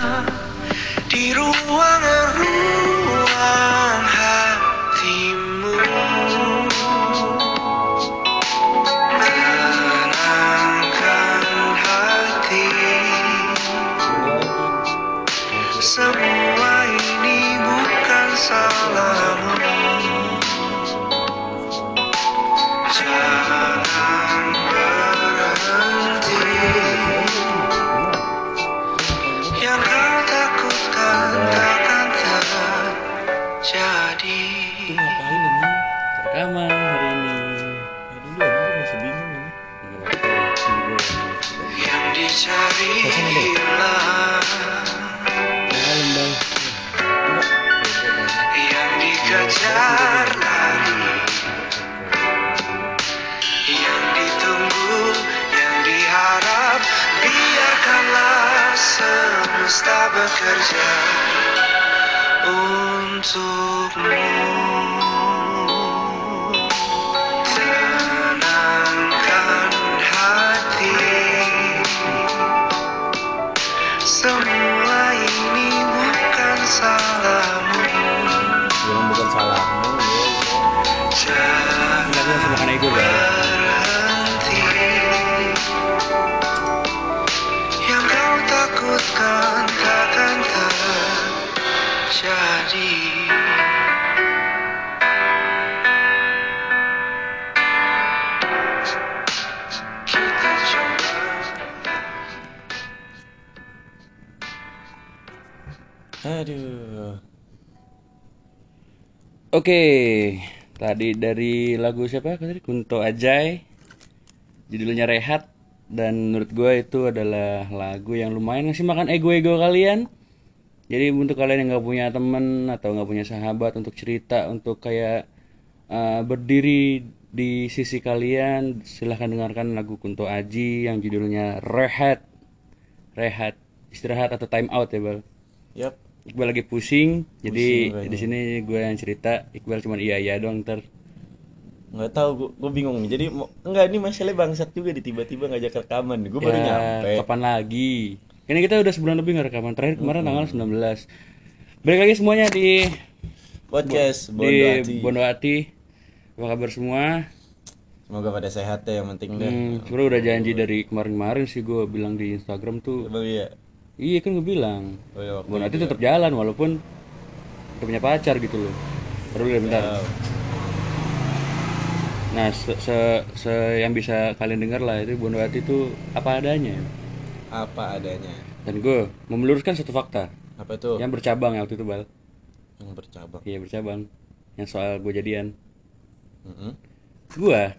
di bekerja Untukmu Oke, tadi dari lagu siapa tadi? Kunto Ajay. Judulnya Rehat dan menurut gue itu adalah lagu yang lumayan ngasih makan ego-ego kalian. Jadi untuk kalian yang nggak punya temen atau nggak punya sahabat untuk cerita, untuk kayak uh, berdiri di sisi kalian, silahkan dengarkan lagu Kunto Aji yang judulnya Rehat. Rehat, istirahat atau time out ya, Bal. yap Iqbal lagi pusing, jadi kayaknya. di sini gue yang cerita, Iqbal cuma iya iya doang ntar. nggak tahu gue gue bingung jadi mau enggak ini masalah bangsat juga di tiba-tiba ngajak rekaman gue baru Ya, nyampe Kapan lagi? Ini kita udah sebulan lebih nggak rekaman terakhir kemarin tanggal 19 Balik lagi semuanya di podcast Bondo di. Bondo. Apa kabar semua? semoga pada sehat ya yang penting deh Hmm, udah janji dari kemarin-kemarin sih gue bilang di Instagram tuh. emang iya Iya kan gue bilang. oh, iya, waktu itu ya. tetap jalan walaupun udah punya pacar gitu loh. Baru dulu bentar. Ya, Nah, se, se- se- yang bisa kalian dengar lah itu Bondo Hati itu apa adanya. apa adanya Dan gue mau meluruskan satu fakta apa tuh yang bercabang ya waktu itu bal. yang bercabang Iya bercabang. Yang soal gue jadian. Mm-mm. Gua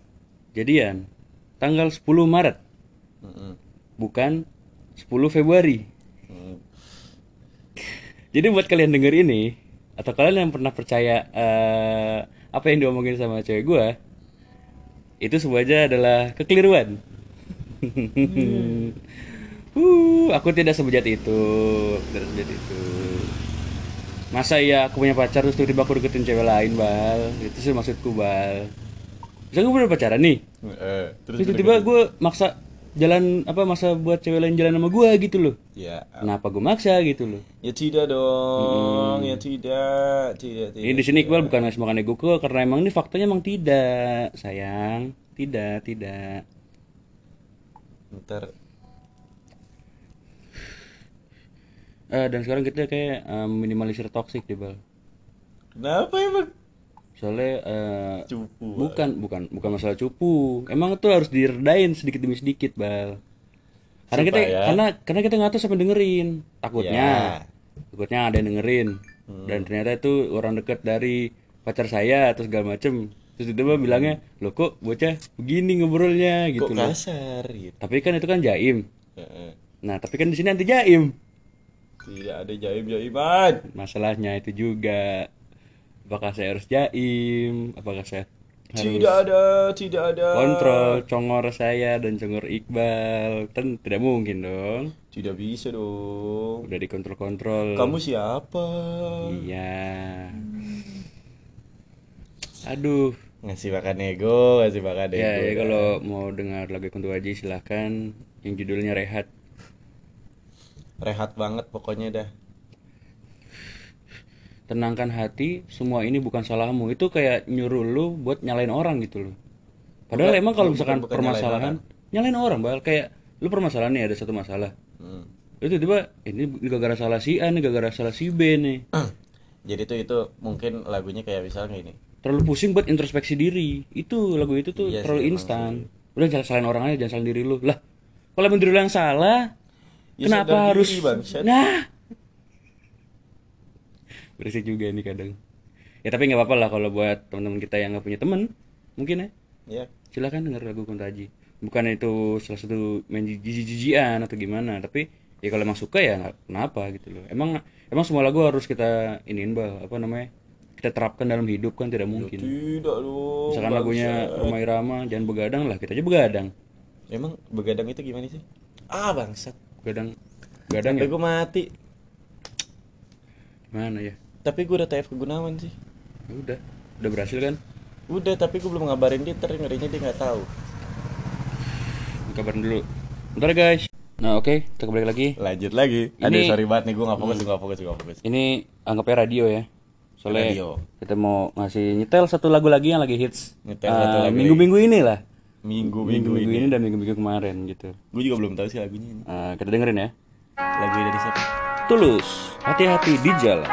jadian tanggal 10 Maret, Mm-mm. bukan 10 Februari. Jadi buat kalian denger ini atau kalian yang pernah percaya eh, apa yang diomongin sama cewek gua itu semuanya adalah kekeliruan. uh, aku tidak sebejat itu, tidak sebejat itu. Masa iya aku punya pacar terus tiba-tiba aku deketin cewek lain, Bal? Itu sih maksudku, Bal. Bisa gue udah pacaran nih, Eh, terus tiba-tiba gue maksa jalan apa masa buat cewek lain jalan sama gue gitu loh. ya Kenapa gue maksa gitu loh? ya tidak dong ya tidak tidak tidak Ini di sini Iqbal bukan ngasih makan ego gue karena emang ini faktanya emang tidak, sayang. Tidak, tidak. ntar Eh, dan sekarang kita kayak eh, minimalisir toxic deh, Bal. kenapa emang Soalnya eh, cupu bukan bukan bukan masalah cupu. Emang itu harus diredain sedikit demi sedikit, Bal. Karena kita Supaya? karena karena kita nggak tahu siapa dengerin. Takutnya Ya. takutnya ada yang dengerin. Dan ternyata itu orang dekat dari pacar saya atau segala macem Terus tiba-tiba bilangnya, "Loh kok bocah begini ngobrolnya?" gitu kok loh. kasar gitu Tapi kan itu kan jaim. Heeh. Nah, tapi kan di sini anti jaim. tidak ada jaim jaiman Masalahnya itu juga. Apakah saya harus jaim? Apakah saya harus tidak ada tidak ada kontrol congor saya dan congor Iqbal? Kan tidak mungkin dong. tidak bisa dong Udah dikontrol-kontrol. kamu siapa Iya. Aduh. ngasih makan ego ngasih makan ego Ya, ya kalau mau dengar lagu Kunto Aji silahkan yang judulnya Rehat. rehat banget pokoknya dah tenangkan hati semua ini bukan salahmu. Itu kayak nyuruh lu buat nyalain orang gitu loh. Padahal Bukan- emang kalau bukan- misalkan bukan permasalahan nyalain orang bal. Kayak lu permasalahan nih ada satu masalah. Hmm. itu tiba ini gara-gara salah si A nih gara-gara salah si B nih. Jadi tuh itu mungkin lagunya kayak misalnya ini terlalu pusing buat introspeksi diri. Itu lagu itu tuh Iya sih, terlalu instan. udah jangan salahin orang aja jangan salahin diri lu. Lah kalau emang diri lu yang salah Ya, kenapa harus diri, bangsat. nah berisik juga nih kadang. Ya tapi nggak apa-apa lah kalau buat teman-teman kita yang nggak punya temen mungkin ya. Ya silakan denger lagu Kuntaji bukan itu salah satu main jijik-jijian atau gimana tapi ya kalau emang suka ya kenapa gitu loh. Emang emang semua lagu harus kita iniin bal apa namanya kita terapkan dalam hidup kan tidak mungkin. Tidak lu misalkan lagunya Rumah Irama jangan begadang lah kita aja begadang. Emang begadang itu gimana sih? Ah bangsat. Begadang begadang sampai ya? gue mati. Mana ya tapi gue udah TF ke Gunawan sih. Ya udah udah berhasil kan? Udah tapi gue belum ngabarin dia ter ngerinya dia nggak tahu. Kabarin dulu. Bentar ya, guys. Nah oke kita kembali lagi. Lanjut lagi. Ini- aduh sorry banget nih gue nggak fokus gue nggak fokus gue nggak fokus. Ini anggapnya radio ya. Soalnya Radio. kita mau ngasih nyetel satu lagu lagi yang lagi hits. Nyetel satu Ah, lagu minggu-minggu ini lah minggu minggu minggu minggu ini. ini dan minggu-minggu kemarin gitu. Gue juga belum tahu sih lagunya ini. Ah, kita dengerin ya. Lagu dari siapa? Tulus. Hati-hati di jalan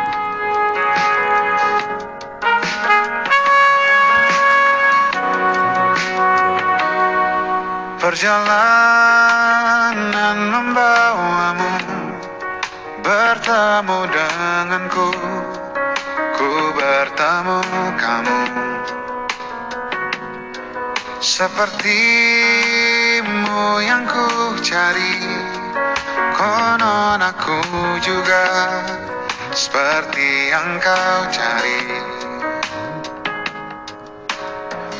Perjalanan membawamu Bertemu denganku Ku bertemu kamu. Sepertimu yang ku cari Konon aku juga Seperti yang kau cari.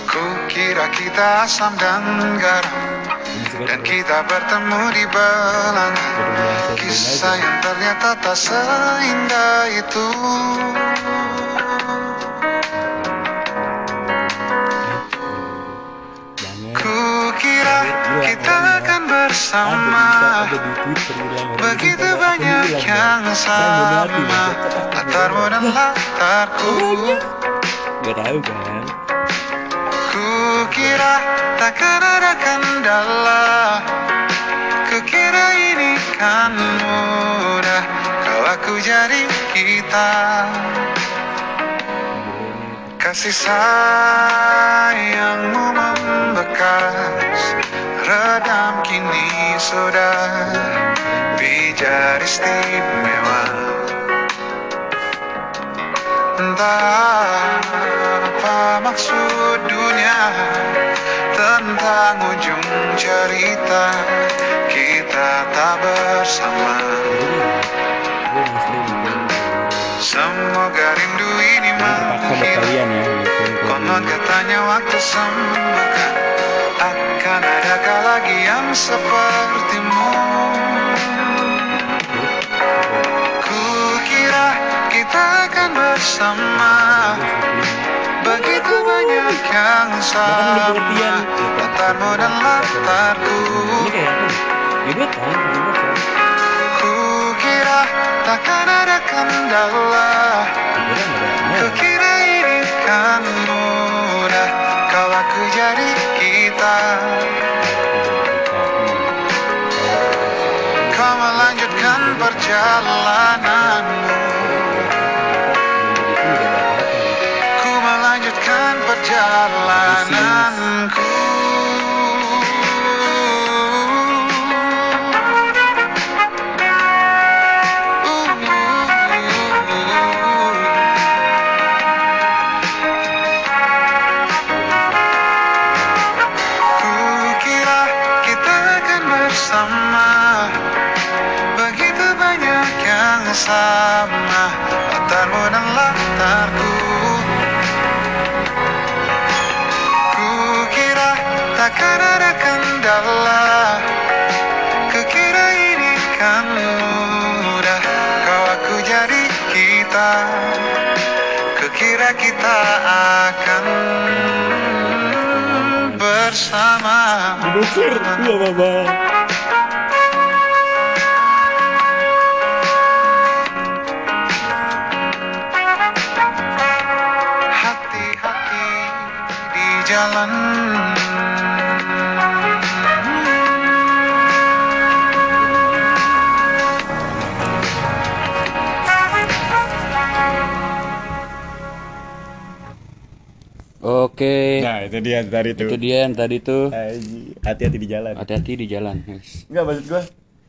Ku kira kita asam dan garam Dan kita bertemu di belanga Kisah yang ternyata tak seindah itu. Jangan. Ku kira kita akan bersama. Begitu banyak yang sama. Latarmu dan latarku. nggak tahu kan Ku kira takkan ada kendala Kukira ini kan mudah. Kalau aku jadi kita. Kasih sayangmu membekas Redam kini sudah. Pijar istimewa Entah apa maksud dunia Tentang ujung cerita Kita tak bersama. Semoga rindu ini menghilang kalian ya Konon katanya waktu sembuhkan. Akan adakah lagi yang sepertimu bersama Begitu banyak yang sama Latarmu dan latarku. Gebetan Ku kira takkan ada kendala. Ada Kukira ini kan mudah. Kau aku jadi kita. Kau melanjutkan perjalananmu perjalananku Kukira kita akan bersama. Begitu banyak yang sama. Latarmu dan latarku Takkan ada kendala Kukira ini kan mudah. Kau aku jadi kita Kukira kita akan bersama. Bukir ya baba Hati-hati di jalan Oke. Nah, itu dia tadi tuh. Itu dia yang tadi tuh. Hati-hati di jalan. Hati-hati di jalan. Yes. Enggak maksud gua.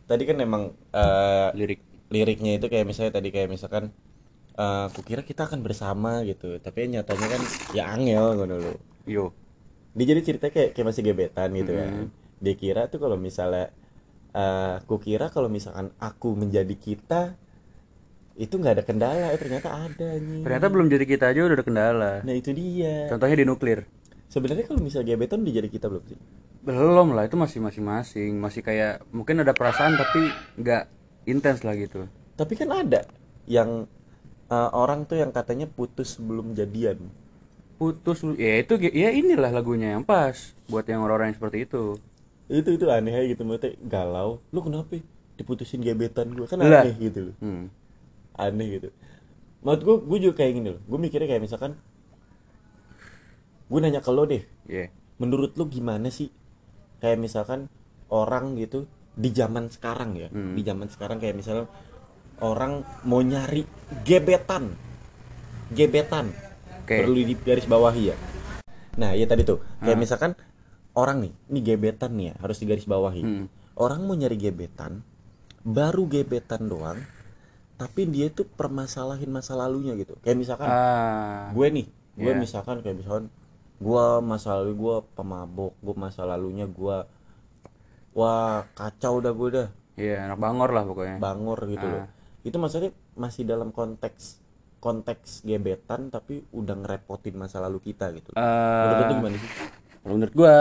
Tadi kan emang eh, Lirik. liriknya itu kayak misalnya tadi kayak misalkan eh kukira kita akan bersama gitu, tapi nyatanya kan ya angel ngono lo. Yo. Dia jadi cerita kayak kayak masih gebetan gitu kan. Dia kira tuh kalau misalnya eh kukira kalau misalkan aku menjadi kita itu nggak ada kendala, eh, ternyata ada nih. Ternyata belum jadi kita aja udah ada kendala. Nah itu dia. Contohnya di nuklir. Sebenarnya kalau misalnya gebetan udah jadi kita belum sih? Belum lah, itu masih masing-masing. Masih kayak mungkin ada perasaan tapi nggak intens lah gitu. Tapi kan ada yang eh, orang tuh yang katanya putus sebelum jadian. Putus ya itu ya inilah lagunya yang pas buat yang orang-orang yang seperti itu. Itu itu aneh gitu maksudnya galau. Lu kenapa diputusin gebetan gue? Kan Lah. aneh gitu loh. Hmm. Aneh gitu. Menurut gue, gue juga kayak gini loh. Gue mikirnya kayak misalkan gue nanya ke lo deh. Iya. Menurut lu gimana sih? Kayak misalkan orang gitu di zaman sekarang ya. Di zaman sekarang kayak misalnya orang mau nyari gebetan. Gebetan. Oke. Perlu di garis bawahi ya. Nah, iya tadi tuh. Kayak misalkan orang nih, ini gebetan nih ya, harus digaris bawahi. Hmm. Orang mau nyari gebetan, baru gebetan doang, tapi dia tuh permasalahin masa lalunya gitu. Kayak misalkan Ah. gue nih gue Iya. misalkan kayak misalkan gue masa lalu gue pemabok gue masa lalunya gue wah kacau dah gue dah Iya, anak bangor lah pokoknya. bangor gitu Ah. loh itu maksudnya masih dalam konteks konteks gebetan tapi udah ngerepotin masa lalu kita gitu Eh, menurut lu gimana sih Kalau menurut gua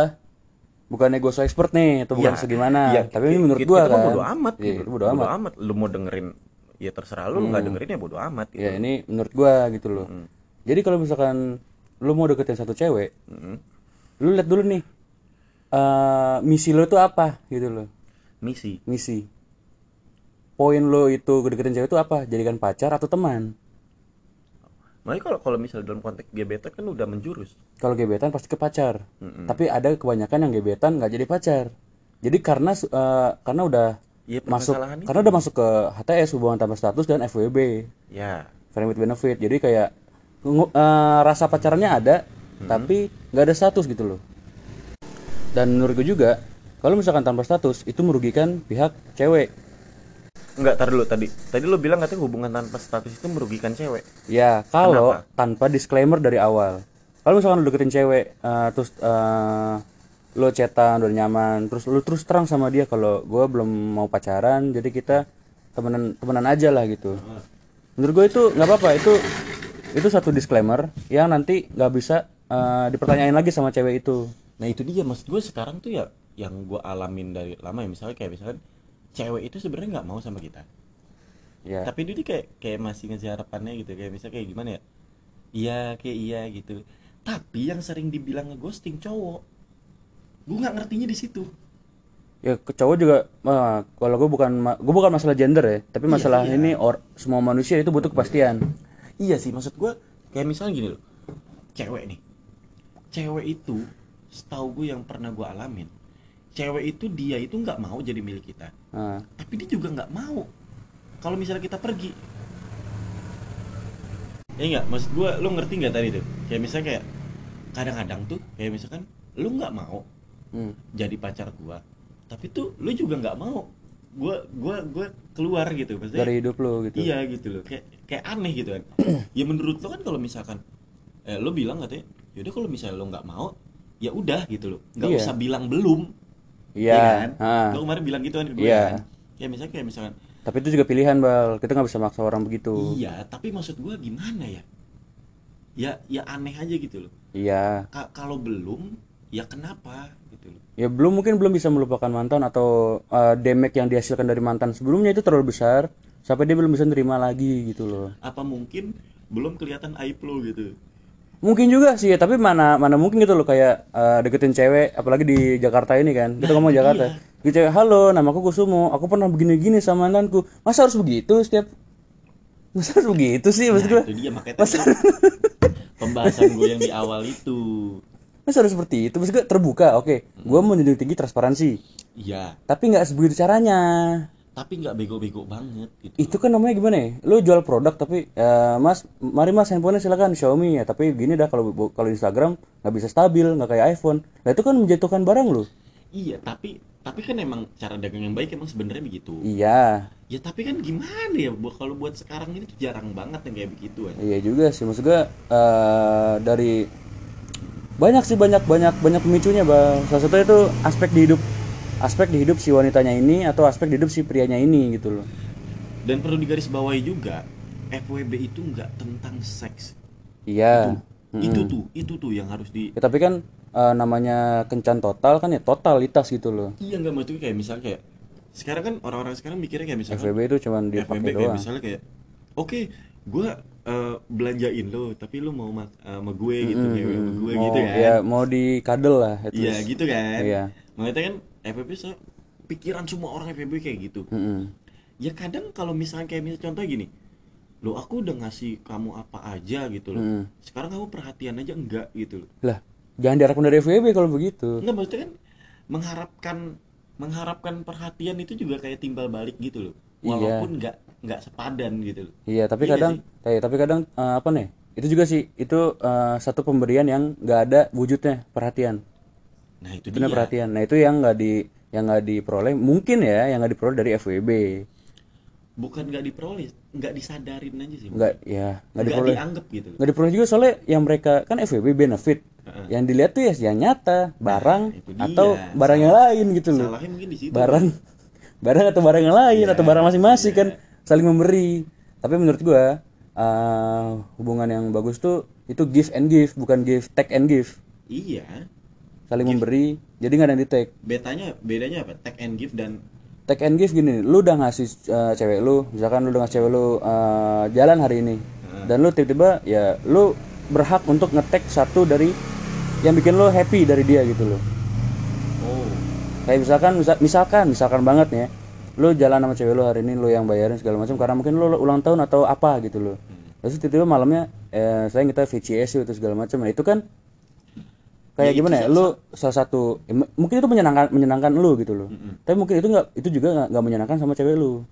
bukannya gue so expert nih atau bukan Ya, segimana ya, tapi ini menurut mah kan bodo amat Iya, gitu. itu bodo amat lu mau dengerin ya terserah lu lu nggak dengerin ya bodo amat gitu. ya ini menurut gua gitu loh. Jadi kalau misalkan lu mau deketin satu cewek Mm-mm. lu lihat dulu nih eh misi lo tuh apa gitu loh. Misi? Misi. Poin lo itu deketin cewek itu apa? Jadikan pacar atau teman? Makanya kalau kalau misalnya dalam konteks gebetan kan udah menjurus. Kalau gebetan pasti ke pacar. Tapi ada kebanyakan yang gebetan nggak jadi pacar. Jadi karena eh, karena udah Iya, masuk karena udah masuk ke HTS hubungan tanpa status dan FWB ya. Friend with benefit. Jadi kayak eh, rasa pacarannya ada tapi nggak ada status gitu loh. Dan menurut gue juga kalau misalkan tanpa status itu merugikan pihak cewek. Enggak, tar dulu tadi. Tadi lu bilang katanya hubungan tanpa status itu merugikan cewek. ya kalau Kenapa? tanpa disclaimer dari awal. Kalau misalkan lu deketin cewek eh, terus eh, lo chatan udah nyaman terus lu terus terang sama dia kalau gue belum mau pacaran jadi kita temenan temenan aja lah gitu menurut gue itu nggak apa-apa itu itu satu disclaimer yang nanti nggak bisa eh, dipertanyain lagi sama cewek itu Nah, itu dia maksud gue sekarang tuh ya yang gue alamin dari lama ya misalnya kayak misalkan cewek itu sebenarnya nggak mau sama kita. ya Tapi dia kayak kayak masih ngejar harapannya gitu kayak misalnya kayak gimana ya? Iya, kayak iya gitu. Tapi yang sering dibilang ngeghosting cowok. Gue nggak ngertinya di situ. ya ke cowok juga eh, kalau gue bukan gue bukan masalah gender ya tapi masalah ini or semua manusia itu butuh kepastian Iya sih, maksud gue kayak misalnya gini loh. Cewek nih. Cewek itu setahu gue yang pernah gue alamin. Cewek itu dia itu nggak mau jadi milik kita. Nah, tapi dia juga nggak mau kalau misalnya kita pergi ya nggak maksud gua lu ngerti nggak tadi tuh kayak misalnya kayak kadang-kadang tuh kayak misalkan lu nggak mau hmm. jadi pacar gua. Tapi tuh lu juga nggak mau. Gua gua gua keluar gitu. Maksudnya dari hidup lo gitu. Iya gitu loh. Kayak kayak aneh gitu kan. Ya menurut lo kan kalau misalkan eh lo bilang katanya yaudah kalau misalnya lo nggak mau ya udah gitu loh. Nggak Iya. usah bilang belum. Iya Iya kan? ah. lo kemarin bilang gitu kan gue Iya. kan. Ya misalnya kayak misalkan tapi itu juga pilihan bal. Kita nggak bisa maksa orang begitu. Iya, tapi maksud gua gimana ya? Ya, ya aneh aja gitu loh. iya. Ka- kalau belum, ya kenapa? Gitu loh? ya belum mungkin belum bisa melupakan mantan atau uh, damage yang dihasilkan dari mantan sebelumnya itu terlalu besar sampai dia belum bisa nerima lagi gitu loh. Apa mungkin belum kelihatan aib lo gitu? mungkin juga sih ya tapi mana mana mungkin gitu loh kayak uh, deketin cewek apalagi di Jakarta ini kan. Kita ngomong Jakarta. Gitu cewek halo namaku Kusumo. Aku pernah begini-gini sama mantanku. Masa harus begitu setiap masa harus begitu sih maksud gue Nah, itu dia makanya tadi pembahasan gue yang di awal itu. Masa harus seperti itu? Maksud gue terbuka oke. Gue menjunjung tinggi transparansi. Iya, tapi nggak sebegitu caranya. Tapi nggak bego-bego banget gitu. Itu kan namanya gimana ya? Lu jual produk tapi ya, mas mari mas handphonenya silakan Xiaomi ya. Tapi gini dah kalau kalau Instagram nggak bisa stabil nggak kayak iPhone. Nah itu kan menjatuhkan barang lu. Iya tapi tapi kan emang cara dagang yang baik emang sebenarnya begitu. Iya. Ya tapi kan gimana ya? Bu- kalau buat sekarang ini tuh jarang banget yang kayak begitu aja iya juga sih. Maksud gua eh, dari banyak sih banyak banyak banyak pemicunya bang. Salah satunya itu aspek di hidup aspek di hidup si wanitanya ini atau aspek di hidup si prianya ini gitu loh. Dan perlu digarisbawahi juga FWB itu nggak tentang seks. Iya. Itu tuh itu tuh yang harus di Ya, tapi kan eh, namanya kencan total kan ya totalitas gitu loh. Iya nggak maksudnya kayak misalnya kayak sekarang kan orang-orang sekarang mikirnya kayak misalnya FWB itu cuman FWB dipakai kayak doang. misalnya kayak oke gue belanjain lo tapi lo mau mak- eh, sama gue gitu kayak sama gue mau gitu kan ya mau di kadel lah iya least. gitu kan Iya. makanya kan FWB so, pikiran semua orang FWB kayak gitu Mm-mm. ya kadang kalau misalnya kayak misalnya contoh gini lo aku udah ngasih kamu apa aja gitu loh sekarang kamu perhatian aja enggak gitu loh lah jangan diharapkan dari FWB kalau begitu enggak maksudnya kan mengharapkan mengharapkan perhatian itu juga kayak timbal balik gitu loh. Walaupun nggak nggak sepadan gitu loh. Iya tapi Iya kadang eh, tapi kadang eh, apa nih itu juga sih itu eh, satu pemberian yang nggak ada wujudnya perhatian. Nah itu Itu dia. perhatian. Nah itu yang nggak di yang nggak diperoleh mungkin ya yang nggak diperoleh dari FWB bukan nggak diperoleh nggak disadarin aja sih nggak ya nggak diperoleh. dianggap gitu nggak diperoleh juga soalnya yang mereka kan FWB benefit. Yang dilihat tuh ya yang nyata barang Nah, atau barang yang lain gitu loh. salahnya mungkin di situ. Barang barang atau barang yang lain atau barang masing-masing kan? Saling memberi. Tapi menurut gua eh, hubungan yang bagus tuh itu give and give bukan give take and give iya. Saling memberi jadi nggak ada yang di take betanya bedanya apa? Take and give dan take and give gini lu udah ngasih eh, cewek lu misalkan lu udah ngasih cewek lu eh, jalan hari ini dan lu tiba-tiba ya lu berhak untuk ngetek satu dari yang bikin lu happy dari dia gitu loh. oh kayak misalkan misa- misalkan misalkan banget nih ya. Lu jalan sama cewek lu hari ini lu yang bayarin segala macam karena mungkin lu ulang tahun atau apa gitu loh. Terus tiba-tiba malamnya eh, saya kita VCS itu segala macam nah itu kan kayak gimana ya? Lu salah satu ya, mungkin itu menyenangkan menyenangkan lu gitu loh. Tapi mungkin itu nggak itu juga nggak- menyenangkan sama cewek lu.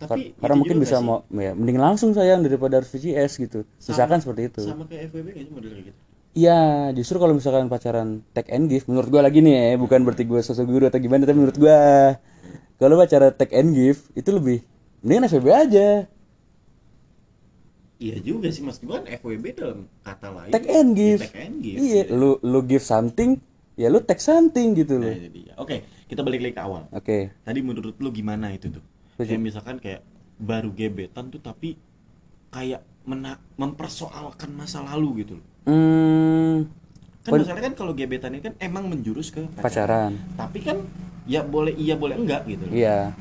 Tapi karena mungkin bisa mau ya mending langsung sayang daripada harus VCS gitu. Misalkan seperti itu. sama kayak FWB kayaknya model kayak gitu Iya, justru kalau misalkan pacaran take and give, menurut gua lagi nih ya, bukan berarti gua sosok guru atau gimana, tapi menurut gua kalau pacaran take and give itu lebih mendingan FWB aja. iya juga sih mas gue kan FWB dalam kata lain Take and ya give. take and give Iya, lu lu give something, ya lu take something gitu Nah, loh. itu dia. Oke, kita balik lagi ke awal. Oke. Tadi menurut lu gimana itu tuh? Kayak misalkan kayak baru gebetan tuh tapi kayak mena mempersoalkan masa lalu gitu loh. Hmm, Kan masalahnya kan kalau gebetan ini kan emang menjurus ke pacaran. pacaran. Tapi kan ya boleh iya boleh enggak gitu loh. Iya.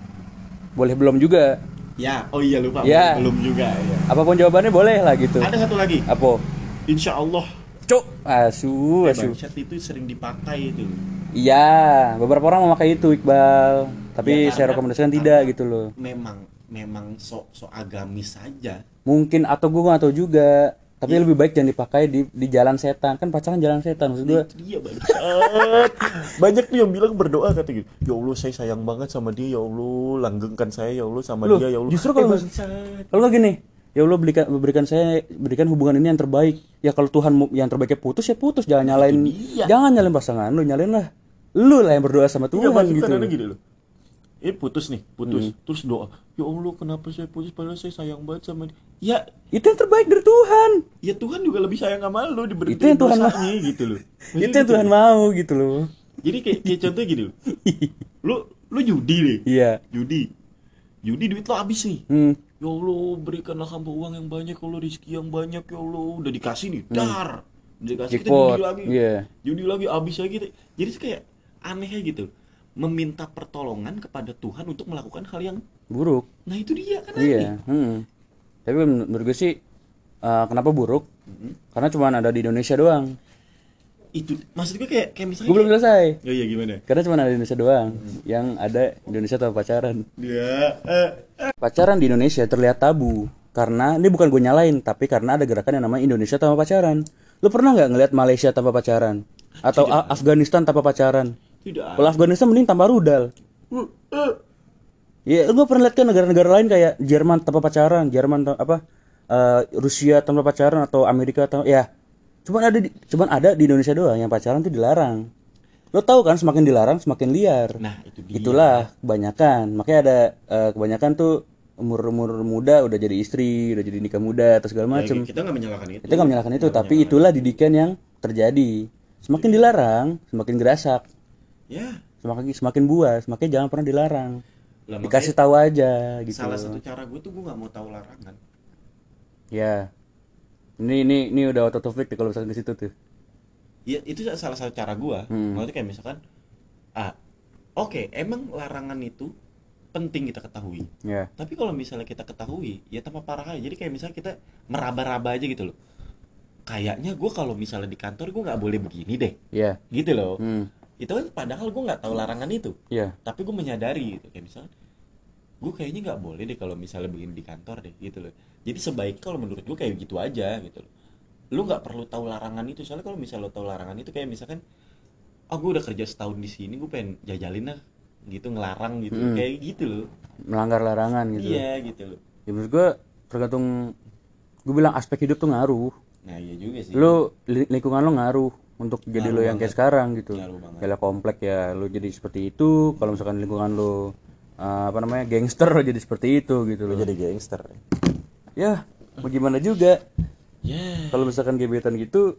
Boleh belum juga. Ya, oh iya lupa Ya. belum juga ya. Apa pun jawabannya boleh lah gitu. Ada satu lagi. Apa? Insya Allah Cuk, asu, asu. bangsat itu sering dipakai itu. Iya, beberapa orang memakai itu Iqbal. Tapi Ya, saya rekomendasikan tidak gitu loh. Memang memang sok sok agamis saja. Mungkin atau gue nggak tahu juga. Tapi lebih baik jangan dipakai di di jalan setan. Kan pacaran jalan setan maksud gue. Dia bangsat. Banyak tuh yang bilang berdoa kata gitu. Ya Allah saya sayang banget sama dia ya Allah langgengkan saya ya Allah sama Loh, dia ya Allah. justru kalau Eh. Kalau gini, ya Allah berikan berikan saya berikan hubungan ini yang terbaik. Ya kalau Tuhan yang terbaiknya putus ya putus, jangan nyalain jangan nyalain pasangan lu, nyalain lah. Lu lah yang berdoa sama Iya Tuhan maksud gitu. gini loh. Eh putus nih, putus. Terus doa. Ya Allah kenapa saya putus padahal saya sayang banget sama dia. Ya Itu yang terbaik dari Tuhan. ya Tuhan juga lebih sayang sama lu Itu diberhentiin yang Tuhan dosanya gitu loh. Maksudnya Itu yang gitu Tuhan loh. mau gitu loh. Jadi kayak, kayak contoh gini loh. Lu lu judi deh. Iya. Judi. Judi duit lo habis nih. Hmm. Ya Allah berikanlah hamba uang yang banyak ya Allah rezeki yang banyak ya Allah udah dikasih nih dar udah dikasih kita Jackpot, judi lagi iya. judi lagi habis lagi jadi kayak aneh gitu meminta pertolongan kepada Tuhan untuk melakukan hal yang Buruk. nah itu dia kan aneh Iya. Hmm. Tapi men- menurut gue sih eh, kenapa buruk? Karena cuma ada di Indonesia doang. itu maksud gue kayak kayak misalnya Gue belum selesai. oh iya gimana Karena cuma ada di Indonesia doang yang ada Indonesia tanpa pacaran. ya eh, Pacaran di Indonesia terlihat tabu karena ini bukan gue nyalain, tapi karena ada gerakan yang namanya Indonesia tanpa pacaran. Lu pernah nggak ngelihat Malaysia tanpa pacaran? Atau Afghanistan tanpa pacaran? Tidak Kalau Afghanistan mending tanpa rudal. Ya, lu pernah lihat kan negara-negara lain kayak Jerman tanpa pacaran, Jerman apa eh, Rusia tanpa pacaran atau Amerika tanpa ya. Cuman ada di, cuman ada di Indonesia doang yang pacaran tuh dilarang. Lo tahu kan semakin dilarang semakin liar. Nah, itu dia. Itulah kebanyakan. Makanya ada eh, kebanyakan tuh umur-umur muda udah jadi istri, udah jadi nikah muda atau segala Ya, macem. kita nggak menyalahkan itu. Kita nggak menyalahkan itu, tapi itulah didikan yang terjadi. Semakin dilarang, semakin gerasak. Ya, Semakin semakin buas, makanya jangan pernah dilarang. lah, Dikasih tahu aja gitu. salah satu cara gue tuh gue nggak mau tahu larangan. Ya. Ini ini ini udah to flick kalau misalnya di situ tuh. Ya, itu salah satu cara gue. Hmm. Maksudnya kayak misalkan, ah, oke, emang larangan itu penting kita ketahui. Ya. Tapi kalau misalnya kita ketahui, ya tanpa parah aja. Jadi kayak misalnya kita meraba-raba aja gitu loh. Kayaknya gue kalau misalnya di kantor gue nggak boleh begini deh, Ya. gitu loh. Hmm. Itu kan padahal gue nggak tahu larangan itu. Ya. tapi gue menyadari gitu kayak misalnya gue kayaknya nggak boleh deh kalau misalnya begini di kantor deh gitu loh jadi sebaik kalau menurut gue kayak gitu aja gitu loh lu nggak perlu tahu larangan itu soalnya kalau misalnya lo tahu larangan itu kayak misalkan ah gue udah kerja setahun di sini gue pengen jajalin lah gitu ngelarang gitu Hmm. kayak gitu loh Melanggar larangan gitu. iya gitu loh Ya menurut gua tergantung gue bilang aspek hidup tuh ngaruh. nah iya juga sih Lu li- lingkungan lu ngaruh untuk jadi Ngaruh lo yang kayak sekarang gitu. Kayak komplek ya lu jadi seperti itu, kalau misalkan lingkungan lu eh, apa namanya gangster lo jadi seperti itu gitu loh. jadi gangster. Ya, mau gimana juga. ya kalau misalkan gebetan gitu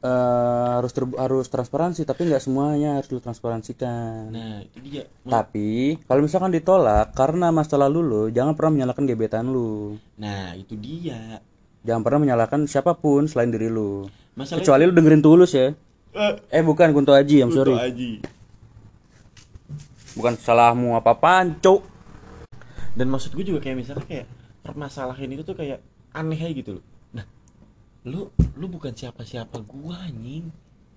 eh, harus ter- harus transparansi tapi nggak semuanya harus lu transparansikan. Nah itu dia. Tapi kalau misalkan ditolak karena masa lalu lu jangan pernah menyalahkan gebetan lu nah itu dia jangan pernah menyalahkan siapa pun selain diri lu. Masalah kecuali lu dengerin tulus ya. Eh, eh bukan Kunto Aji I'm sorry. Aji. bukan salahmu apa apaan cuk. Dan maksud gue juga kayak misalnya kayak permasalahan itu tuh kayak aneh aja gitu loh. Nah lu lu bukan siapa siapa gua anjing.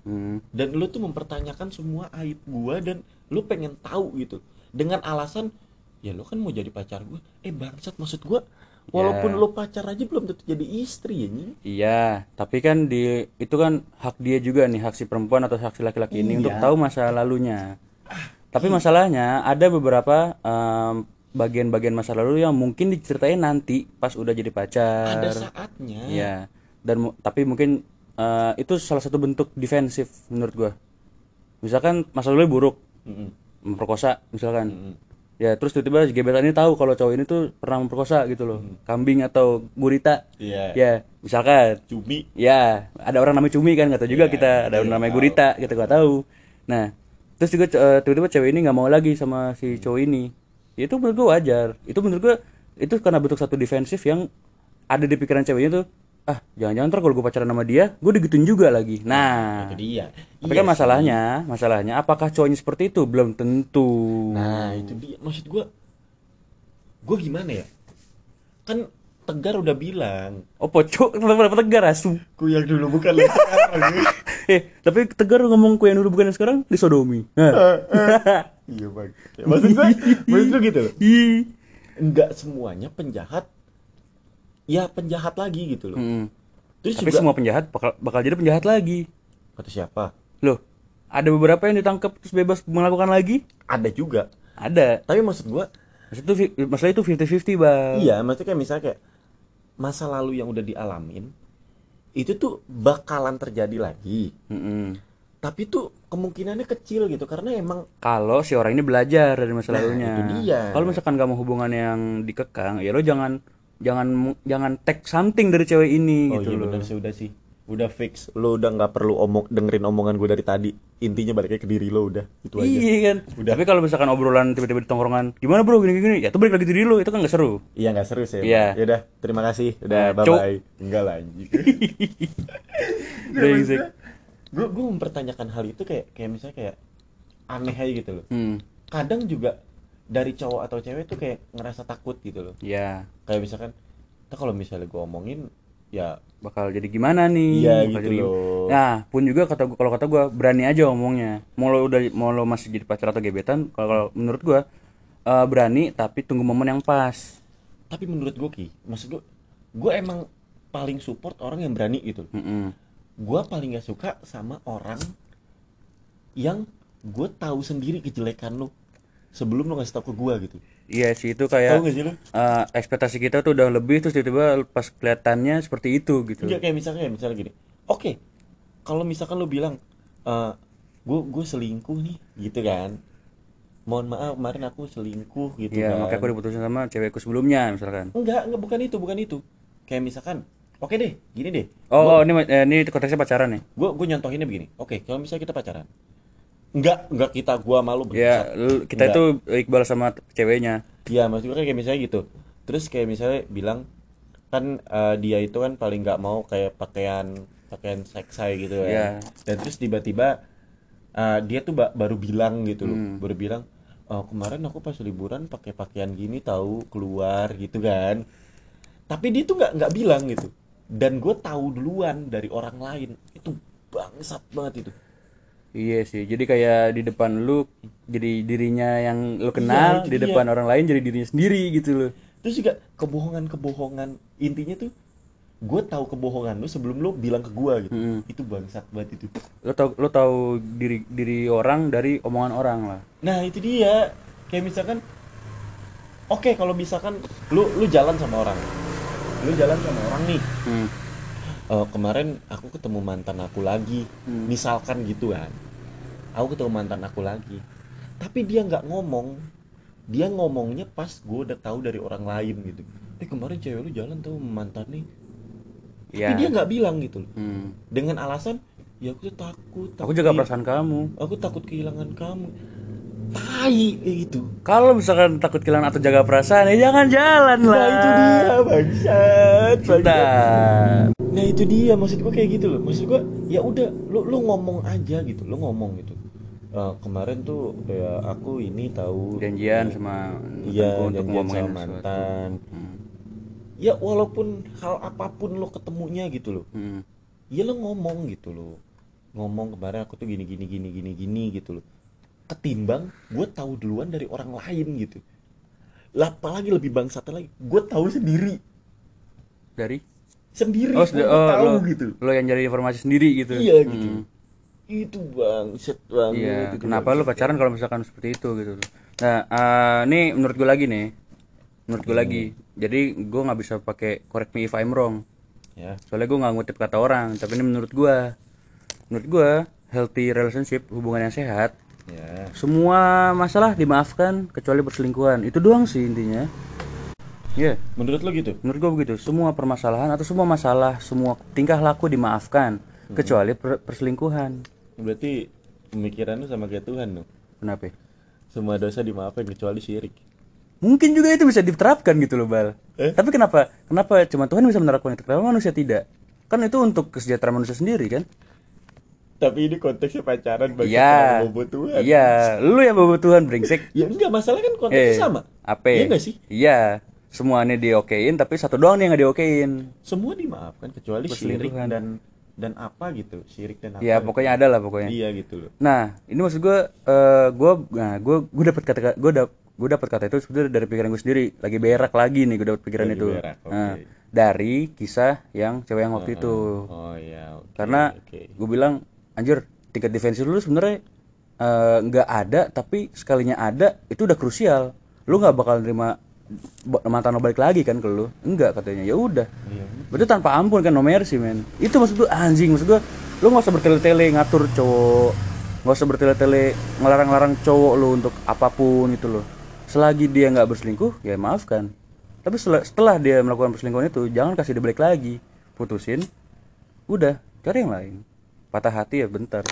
Hmm. dan lu tuh mempertanyakan semua aib gua dan lu pengen tahu gitu. Dengan alasan ya lu kan mau jadi pacar gua. Eh bangsat maksud gua walaupun Ya. lu pacar aja belum tentu jadi istri anjing Iya, tapi kan di itu kan hak dia juga nih, hak si perempuan atau hak si laki-laki ini Iya. untuk tahu masa lalunya. Tapi masalahnya ada beberapa em, bagian-bagian masa lalu yang mungkin diceritain nanti pas udah jadi pacar. ada saatnya Iya. Dan tapi mungkin eh, itu salah satu bentuk defensif menurut gua. Misalkan masa lalu buruk, Mm-mm. memperkosa misalkan. Mm-mm. Ya, terus tiba-tiba gebetan ini tahu kalau cowok ini tuh pernah memperkosa gitu loh. Kambing atau gurita. iya Ya, misalkan cumi Ya, ada orang namanya Cumi kan, nggak tahu juga Iya, kita. Ada orang namanya Gurita, kita nggak tahu. Nah, terus juga eh, tiba-tiba cewek ini nggak mau lagi sama si cowok ini. Ya, itu menurut gua wajar. Itu menurut gua itu karena bentuk satu defensif yang ada di pikiran ceweknya tuh. Ah, jangan-jangan ntar kalau gue pacaran sama dia, gue digituin juga lagi. Nah, itu dia tapi Iya kan masalahnya, masalahnya apakah cowoknya seperti itu? Belum tentu. Nah itu dia maksud gua Gua gimana ya Kan Tegar udah bilang Oh, pocok, kenapa tegar asu? Ku yang dulu bukan lu sekarang Eh, tapi tegar ngomong ku yang dulu bukan yang sekarang disodomi. Nah. Iya bang Maksud gua Maksud gua gitu. Enggak semuanya penjahat Ya penjahat lagi gitu loh Mm. Terus Tapi juga semua penjahat bakal bakal jadi penjahat lagi. Kata siapa? Loh, ada beberapa yang ditangkap terus bebas melakukan lagi? Ada juga Ada. Tapi maksud gua Maksud itu masalah itu 50-50, Bang. Iya maksudnya kayak misalnya kayak Masa lalu yang udah dialamin Itu tuh bakalan terjadi lagi Mm-mm. Tapi tuh kemungkinannya kecil gitu Karena emang Kalau si orang ini belajar dari masa Nah, lalunya. itu dia. Kalau misalkan kamu hubungan yang dikekang, ya lo jangan jangan jangan take something dari cewek ini Oh gitu iya loh. benar sih udah sih Udah fix Lo udah nggak perlu omong dengerin omongan gue dari tadi Intinya baliknya ke diri lo udah Itu aja Iya kan. Udah. Tapi kalau misalkan obrolan tiba-tiba di tongkrongan, gimana bro gini gini, ya itu balik lagi ke diri lo, itu kan gak seru. Iya nggak seru sih Iya. Ya udah terima kasih Udah Nah, bye bye Enggak lah anjing. Gue gue mempertanyakan hal itu kayak kayak misalnya kayak aneh aja gitu loh Hmm. Kadang juga dari cowok atau cewek tuh kayak ngerasa takut gitu loh. Ya, Kayak misalkan "Ntar kalau misalnya gue omongin ya bakal jadi gimana nih? Iya, Bakal gitu jadi- loh. nah pun juga kata gua kalau kata gua berani aja ngomongnya mau lo udah mau lo masih jadi pacar atau gebetan kalau menurut gua eh, berani tapi tunggu momen yang pas. Tapi menurut gue ki maksud gue gue emang paling support orang yang berani gitu Mm-mm. gue paling gak suka sama orang yang gue tahu sendiri kejelekan lo sebelum lu ngasih tau ke gua gitu. Iya sih itu kayak gak sih lu? eh, ekspektasi kita tuh udah lebih terus tiba-tiba pas kelihatannya seperti itu gitu. Enggak kayak misalnya misalnya gini. Oke kalau misalkan lu bilang eh gue gue selingkuh nih gitu kan. Mohon maaf kemarin aku selingkuh gitu Iya, kan. makanya aku diputusin sama cewekku sebelumnya misalkan. enggak enggak bukan itu bukan itu. Kayak misalkan oke deh gini deh. Oh, oh ini eh, ini konteksnya pacaran nih. gue gue nyontohinnya begini. Oke kalau misalnya kita pacaran enggak enggak kita gua malu Ya, lu- kita Enggak. itu Iqbal sama ceweknya. Iya, maksud gue kayak misalnya gitu. Terus kayak misalnya bilang kan eh, dia itu kan paling nggak mau kayak pakaian pakaian seksai gitu ya. Iya. Dan terus tiba-tiba eh, dia tuh ba- baru bilang gitu loh, Hmm. baru bilang oh, kemarin aku pas liburan pakai pakaian gini tahu keluar gitu kan. Tapi dia tuh nggak nggak bilang gitu. Dan gue tahu duluan dari orang lain. Itu bangsat banget itu. Iya sih. Jadi kayak di depan lu jadi dirinya yang lu kenal, itu di dia. depan orang lain jadi dirinya sendiri gitu loh. Terus juga kebohongan-kebohongan intinya tuh gue tahu kebohongan lu sebelum lu bilang ke gue gitu. Mm. Itu bangsat banget itu. Lu tau lu tahu diri diri orang dari omongan orang lah. Nah, itu dia. Kayak misalkan Oke, kalau misalkan lu lu jalan sama orang. Lu jalan sama orang nih. Hmm. Eh, kemarin aku ketemu mantan aku lagi. Hmm. Misalkan gitu kan. Aku ketemu mantan aku lagi. Tapi dia nggak ngomong. Dia ngomongnya pas gue udah tahu dari orang lain gitu. Eh kemarin cewek lu jalan tuh mantan nih. Tapi Ya. dia nggak bilang gitu loh. Hmm. Dengan alasan ya aku tuh takut. Aku takut jaga kehi- perasaan kamu. Aku takut kehilangan kamu. Tai kayak gitu. Kalau misalkan takut kehilangan atau jaga perasaan, ya jangan jalan lah. Nah itu dia bangsat. bangsat. Nah itu dia maksud gua kayak gitu loh. Maksud gua ya udah lu lu ngomong aja gitu. Lu ngomong gitu. Eh, kemarin tuh ya aku ini tahu Janjian sama iya untuk ngomongin sama mantan. Hmm. Ya walaupun hal apa pun lo ketemunya gitu loh. Hmm. Ya lo ngomong gitu loh. Ngomong kemarin aku tuh gini gini gini gini gini gitu loh. Ketimbang gue tahu duluan dari orang lain gitu. Lah apalagi lebih bangsatnya lagi, gue tahu sendiri. Dari? Sendiri Oh, sudah- oh, tahu lo, gitu. lo yang cari informasi sendiri gitu. Iya gitu. Hmm. Itu bangset banget. Iya, itu kenapa lu pacaran kalau misalkan seperti itu gitu. Nah, eh, ini menurut gue lagi nih. Menurut gue lagi. Jadi gue nggak bisa pakai correct me if I'm wrong. Ya. Soalnya gue nggak ngutip kata orang, tapi ini menurut gue. Menurut gue, healthy relationship, hubungan yang sehat, Ya. semua masalah dimaafkan kecuali perselingkuhan. Itu doang sih intinya. Iya, Menurut lo gitu? menurut gue begitu. Semua permasalahan atau semua masalah, semua tingkah laku dimaafkan kecuali per- perselingkuhan. Berarti pemikiran lu sama kayak Tuhan lo. Kenapa? Semua dosa dimaafkan kecuali syirik. Mungkin juga itu bisa diterapkan gitu loh, Bal. Eh? Tapi kenapa? Kenapa cuma Tuhan bisa menerapkan itu? Kenapa manusia tidak? Kan itu untuk kesejahteraan manusia sendiri kan? Tapi ini konteksnya pacaran bagi Iya. bobo Tuhan. Iya, lu yang bawa Tuhan brengsek. Ya enggak, masalah kan konteksnya Eh, sama. Apa? Iya enggak sih? Iya. Semuanya diokein tapi satu doang nih yang nggak diokein. Semua dimaafkan kecuali syirik dan dan apa gitu. Syirik dan apa. Ya gitu. pokoknya ada lah pokoknya. Iya gitu loh. Nah, ini maksud gue, eh gue, nah, gue, gue dapat kata, gue dap, gue dapat kata itu sebenarnya dari pikiran gue sendiri. Lagi berak lagi nih, gue dapat pikiran Lagi itu. berak, oke. Nah, dari kisah yang cewek yang waktu itu. Oh iya, oke. Karena oke. gue bilang, anjir, tingkat defensi lu sebenarnya eh, nggak ada, tapi sekalinya ada itu udah krusial. Lu nggak bakal nerima mantan lo balik lagi kan ke lu? Enggak katanya. Ya udah. Iya. Berarti tanpa ampun kan no mercy men Itu maksud gue anjing Maksud gue Lu gak usah bertele-tele ngatur cowok Gak usah bertele-tele ngelarang-larang cowok lu untuk apa pun itu loh Selagi dia nggak berselingkuh Ya maafkan Tapi setelah, dia melakukan perselingkuhan itu Jangan kasih dia balik lagi Putusin Udah Cari yang lain Patah hati ya bentar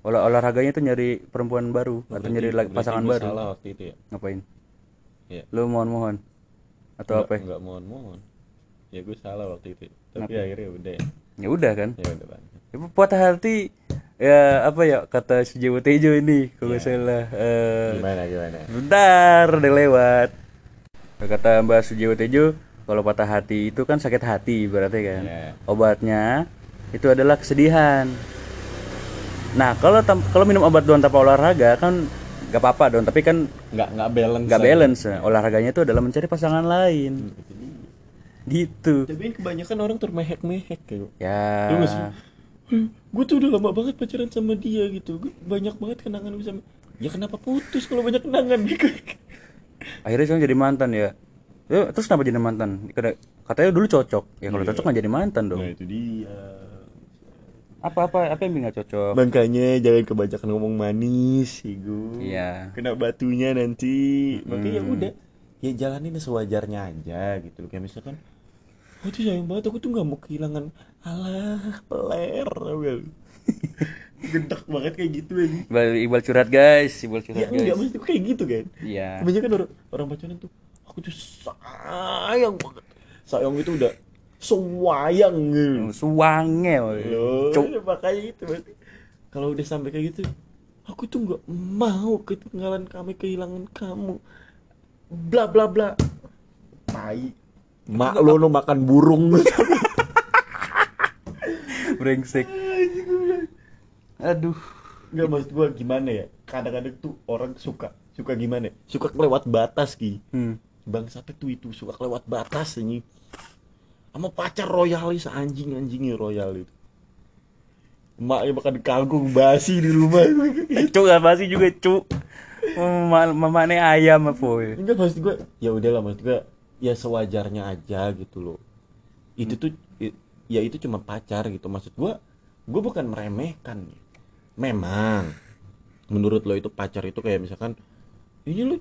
Olah olahraganya tuh nyari perempuan baru Atau nyari Berarti pasangan baru Salah waktu itu ya. Ngapain? Iya. Lu mohon-mohon Atau apa? Enggak mohon-mohon. Ya gue salah waktu itu. Tapi akhirnya udah ya. Ya udah kan Ya udah bang. Ya, patah hati ya apa ya kata Sujiwo Tejo ini kalau nggak salah eh, Gimana gimana? bentar udah lewat kata Mbak Sujiwo Tejo kalau patah hati itu kan sakit hati berarti kan Iya. obatnya itu adalah kesedihan nah kalau kalau minum obat doang tanpa olahraga kan nggak apa-apa dong tapi kan Nggak nggak balance. nggak balance. Olahraganya itu adalah mencari pasangan lain. Itu dia. gitu. Tapi kebanyakan orang termehek-mehek kayak. ya. Gue tuh udah lama banget pacaran sama dia gitu. Gue banyak banget kenangan gue sama. ya kenapa putus kalau banyak kenangan gitu akhirnya sekarang jadi mantan ya. Ya, terus kenapa jadi mantan? Kata- katanya dulu cocok. Ya kalau cocok nggak jadi mantan dong. Nah itu dia apa apa apa yang nggak cocok? Makanya jangan kebanyakan ngomong manis Igu. Iya. kena batunya nanti. Makanya ya udah. Ya jalanin sewajarnya aja gitu loh. Kayak misalkan oh itu sayang banget aku tuh nggak mau kehilangan alah peler. Lu? gendak banget kayak gitu aja Ibal, ibal curhat guys. Ibal ya curhat enggak guys. maksudnya kayak gitu kan? Iya. Kebanyakan orang orang pacaran tuh aku tuh sayang banget. Sayang itu udah sewayang. Gitu suwange woy. Loh, Cuk. ya makanya itu berarti kalau udah sampai kayak gitu aku tuh nggak mau ketinggalan kami kehilangan kamu. Bla bla bla. Tai. Mak lo lo makan burung. Brengsek. Aduh. Nggak maksud gua gimana ya? Kadang-kadang tuh orang suka suka gimana? Ya? suka kelewat batas ki. Hmm. bangsatnya tuh itu suka kelewat batas ini sama pacar royalis anjing anjingnya royal itu emaknya makan kangkung basi di rumah. Cuk apa sih juga cuk. Mama, mamane ayam apa enggak maksud gue ya udahlah maksud gue ya sewajarnya aja gitu loh. Itu tuh ya itu cuma pacar gitu. Maksud gue gue bukan meremehkan. Memang menurut lo itu pacar itu kayak misalkan ini lo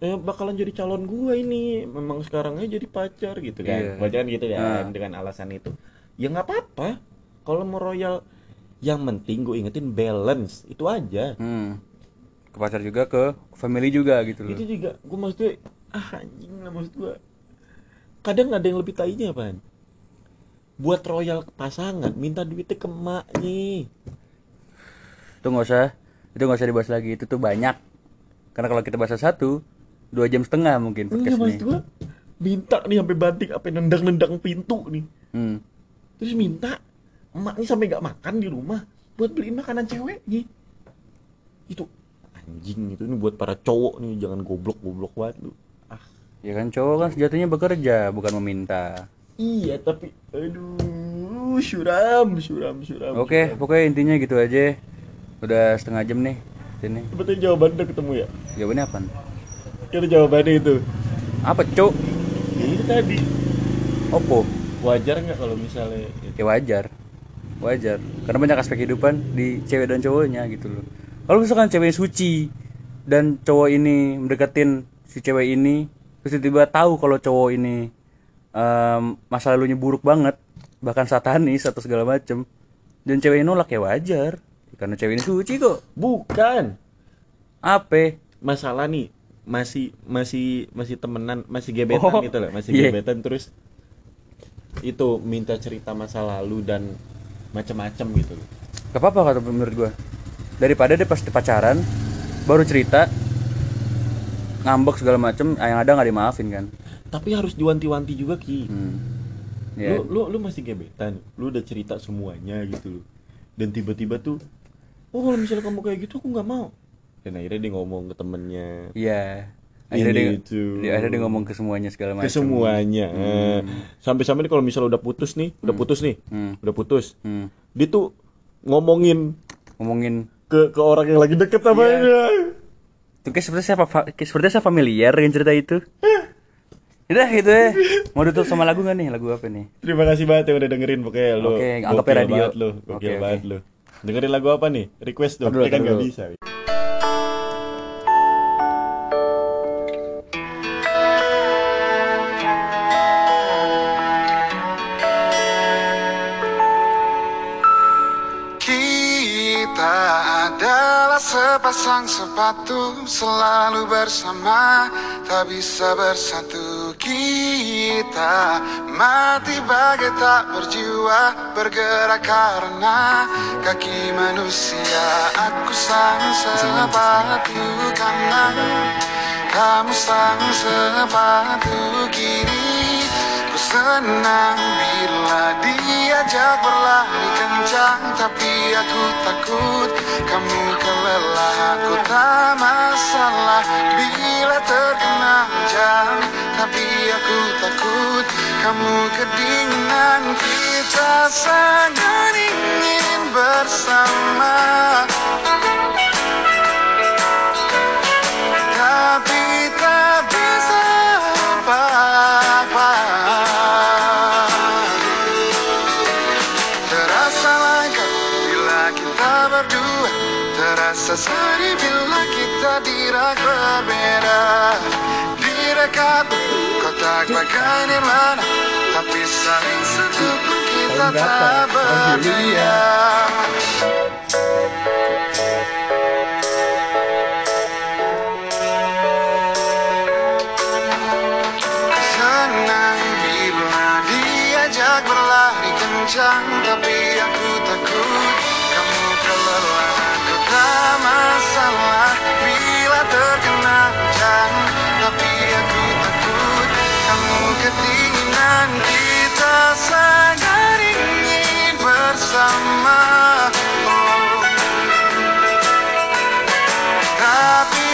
eh, bakalan jadi calon gue ini. Memang sekarang aja jadi pacar gitu kan. Iya. Kebanyakan gitu kan Ah. dengan alasan itu. Ya nggak apa-apa. Kalau mau royal yang penting gue ingetin balance. Itu aja. Hmm. ke pacar juga ke family juga gitu loh. Itu juga gue maksudnya ah anjing lah maksud gue kadang ada yang lebih tainya apaan buat royal ke pasangan minta duitnya ke emaknya. Itu nggak usah itu nggak usah dibahas lagi. Itu tuh banyak. Karena kalau kita bahas satu dua jam setengah mungkin podcast ini gue minta nih sampai banting apa nendang-nendang pintu nih. Hmm. terus minta emaknya sampai nggak makan di rumah buat beliin makanan ceweknya itu anjing itu ini buat para cowok nih jangan goblok goblok banget lu. Ah. Ya kan cowok kan sejatinya bekerja bukan meminta. Iya tapi aduh suram suram suram oke pokoknya intinya gitu aja. Udah setengah jam nih sini. Sebetulnya jawaban udah ketemu ya? Jawabannya apa Kira jawabannya itu. Apa cuk? Ya itu tadi. Opo? Wajar nggak kalau misalnya ya wajar. Wajar. Karena banyak aspek kehidupan di cewek dan cowoknya gitu loh. Kalau misalkan cewek suci dan cowok ini mendekatin si cewek ini terus tiba-tiba tahu kalau cowok ini em, masa lalunya buruk banget bahkan satanis atau segala macem dan cewek ini nolak ya wajar. Karena cewek ini suci kok. Bukan. Apa? Masalah nih Masih Masih Masih temenan Masih gebetan Oh, gitu loh Masih iya. gebetan. Terus Itu minta cerita masa lalu dan Macem-macem gitu loh. Gak apa-apa kata menurut gua. Daripada dia pas pacaran baru cerita ngambek segala macem yang ada nggak dimaafin kan? Tapi harus diwanti-wanti juga Ki. Hmm. ya lu, lu, lu masih gebetan. Lu udah cerita semuanya gitu loh. Dan tiba-tiba tuh Oh kalau misalnya kamu kayak gitu aku nggak mau Dan akhirnya dia ngomong ke temennya Iya. Akhirnya dia, Ini itu. dia akhirnya dia ngomong ke semuanya segala macam. ke semuanya Eh, sampai-sampai nih kalau misalnya udah putus nih udah putus nih Hmm. udah putus Hmm. dia tuh ngomongin Ngomongin ke ke orang yang lagi deket sama Iya. dia itu kayak seperti saya kayak seperti saya familiar dengan cerita itu. Udah gitu ya. Mau tutup sama lagu gak nih? Lagu apa nih? terima kasih banget yang udah dengerin pokoknya lo Oke, anggapnya gokil radio. banget lo gokil Oke, oke. banget lo dengerin lagu apa nih request dong kita kan dulu. bisa sepasang sepatu Selalu bersama Tak bisa bersatu Kita. Mati bagai tak berjiwa Bergerak karena Kaki manusia. Aku sang sepatu kanan Kamu sang sepatu kiri senang bila diajak berlari kencang Tapi aku takut kamu kelelahan. Aku tak masalah bila terkena hujan Tapi aku takut kamu kedinginan Kita sangat kau tak bagai nirwana Tapi saling sentuh pun kita tak berdaya Senang bila diajak berlari kencang Tapi aku takut kamu kelelahan Ku tak masalah bila terkena hujan. Tapi kamu kedinginan Kita sangat ingin bersama oh. Tapi